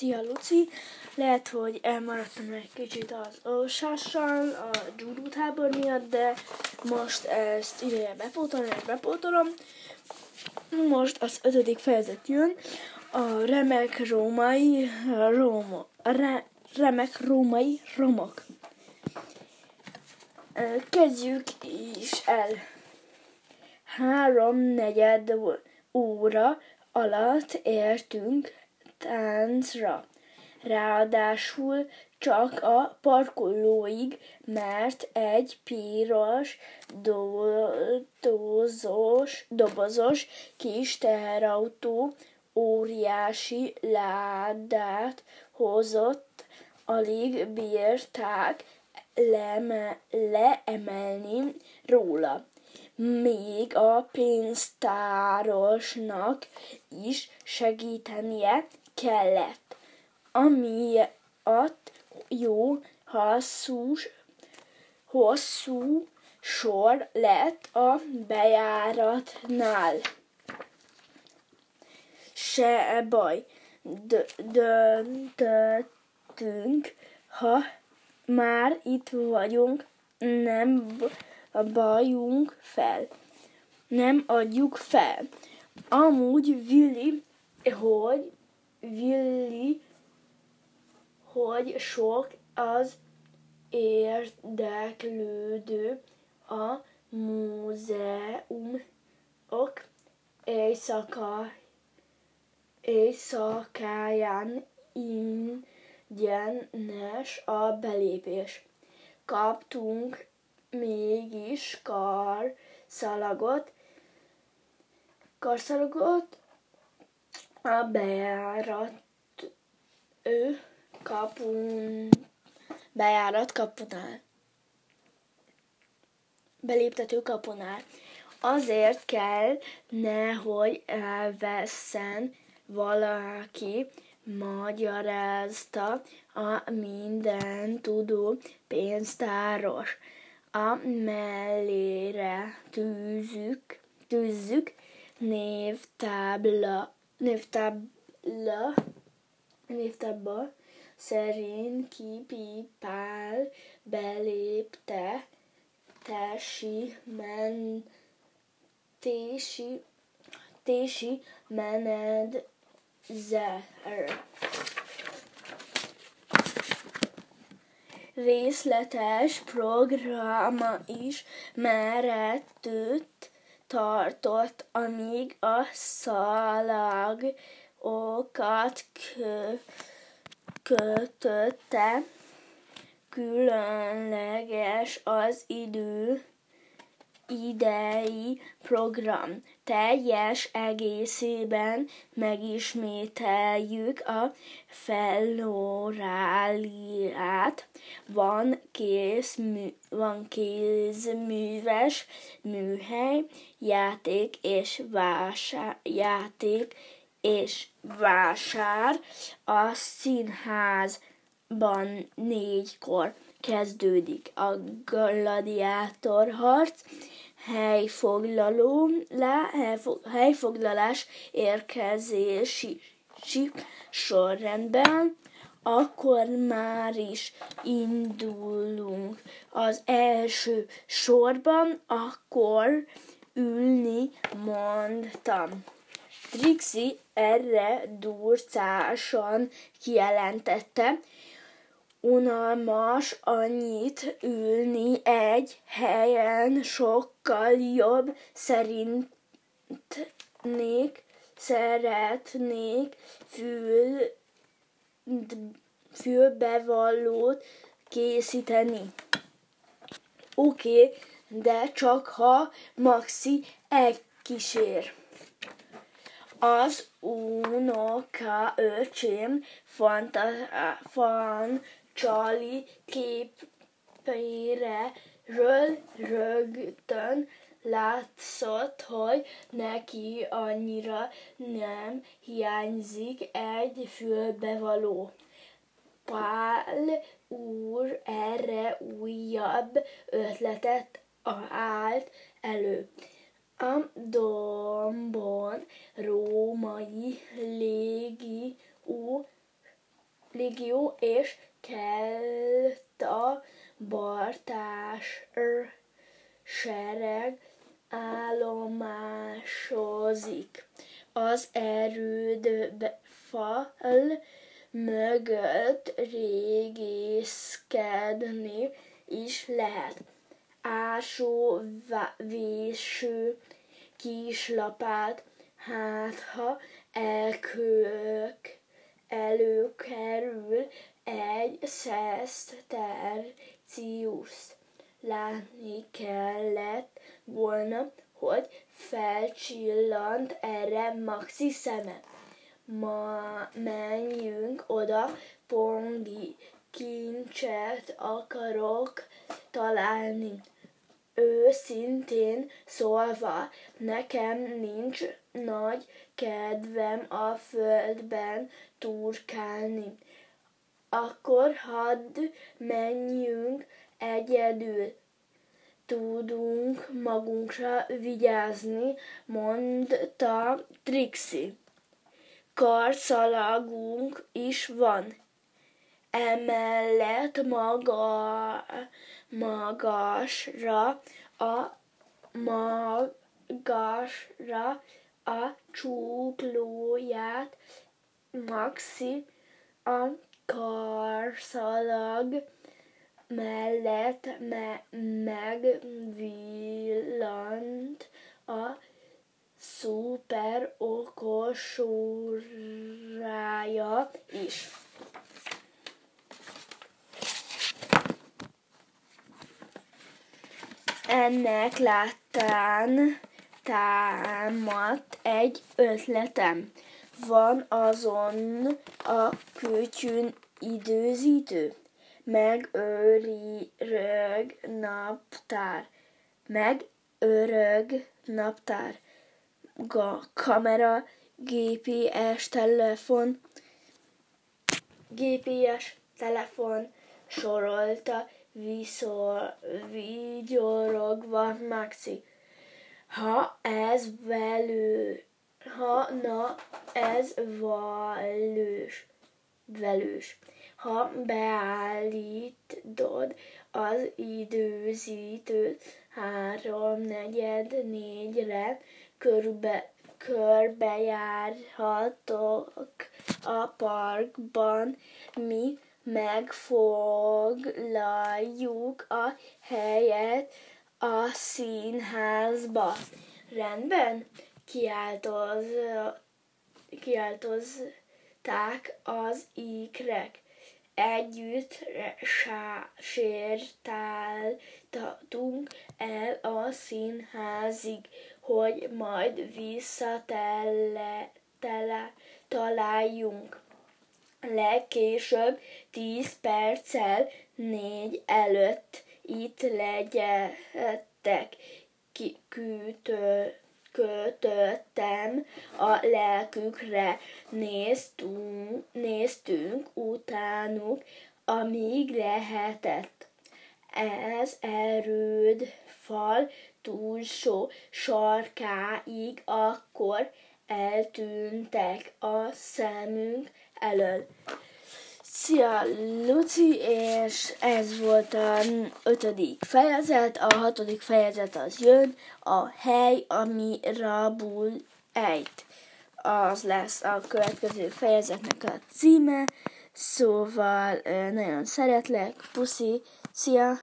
Szia, Luci! Lehet, hogy elmaradtam egy kicsit az olvasással a Judo tábor miatt, de most ezt ideje bepótolni, és bepótolom. Most az ötödik fejezet jön, a remek római róma, re, remek római romok. Kezdjük is el. Három negyed óra alatt értünk táncra. Ráadásul csak a parkolóig, mert egy piros dobozos, dobozos kis teherautó óriási ládát hozott, alig bírták leme, leemelni róla. Még a pénztárosnak is segítenie kellett, amiatt jó hosszú, hosszú sor lett a bejáratnál. Se baj, döntöttünk, ha már itt vagyunk, nem bajunk fel. Nem adjuk fel. Amúgy Willi, hogy Willi, hogy sok az érdeklődő a múzeumok éjszaka, éjszakáján ingyenes a belépés. Kaptunk mégis karszalagot, karszalagot a bejárat ő kapun, bejárat kapunál. Beléptető kapunál. Azért kell, nehogy elveszen valaki, magyarázta a minden tudó pénztáros. A mellére tűzük, tűzzük névtábla, névtábla, névtábla szerint kipipál belépte tesi mentési tési mened zer. Részletes programa is merettőt tartott, amíg a szalagokat kö, kötötte. Különleges az idő idei program. Teljes egészében megismételjük a felloráliát. Van, kész, mű, van kézműves műhely, játék és vásár, játék és vásár a színházban négykor kezdődik a gladiátor harc, helyfoglaló, le, helyfoglalás érkezési sorrendben, akkor már is indulunk az első sorban, akkor ülni mondtam. Trixie erre durcásan kijelentette, unalmas annyit ülni egy helyen, sokkal jobb szerintnék, szeretnék fül, fülbevallót készíteni. Oké, okay, de csak ha Maxi elkísér. Az unoka öcsém fanta, fan, Charlie képére ről rögtön látszott, hogy neki annyira nem hiányzik egy fülbevaló. Pál úr erre újabb ötletet állt elő. A dombon római légi ú Ligió és Kelta Bartás sereg állomásozik. Az erődfal mögött régészkedni is lehet. Ásó, véső, kislapát, hát ha elkök, előkerül egy szesztercius. Látni kellett volna, hogy felcsillant erre Maxi szeme. Ma menjünk oda, Pongi, kincset akarok találni. Őszintén szólva, nekem nincs nagy kedvem a földben turkálni. Akkor hadd menjünk egyedül. Tudunk magunkra vigyázni, mondta Trixie. Karszalagunk is van. Emellett maga, magasra a magasra a csuklóját Maxi a karszalag mellett me- megvillant a szuper okos is. Ennek láttán támadt egy ötletem. Van azon a kütyűn időzítő, meg örög naptár, meg örög naptár, Ga, kamera, GPS telefon, GPS telefon sorolta viszor, vigyorogva Maxi. Ha ez velő, ha na ez valós, velős. Ha beállítod az időzítőt három negyed négyre, körbe, körbejárhatok a parkban, mi megfoglaljuk a helyet a színházba. Rendben? Kiáltoz, kiáltozták az ikrek. Együtt sétáltatunk el a színházig, hogy majd visszatele, tele, találjunk legkésőbb tíz perccel négy előtt itt legyetek. Kütő, kötöttem a lelkükre, néztünk, néztünk utánuk, amíg lehetett. Ez erőd fal túlsó sarkáig akkor eltűntek a szemünk elől. Szia, Luci, és ez volt a ötödik fejezet, a hatodik fejezet az jön, a hely, ami rabul ejt. Az lesz a következő fejezetnek a címe, szóval nagyon szeretlek, puszi, szia!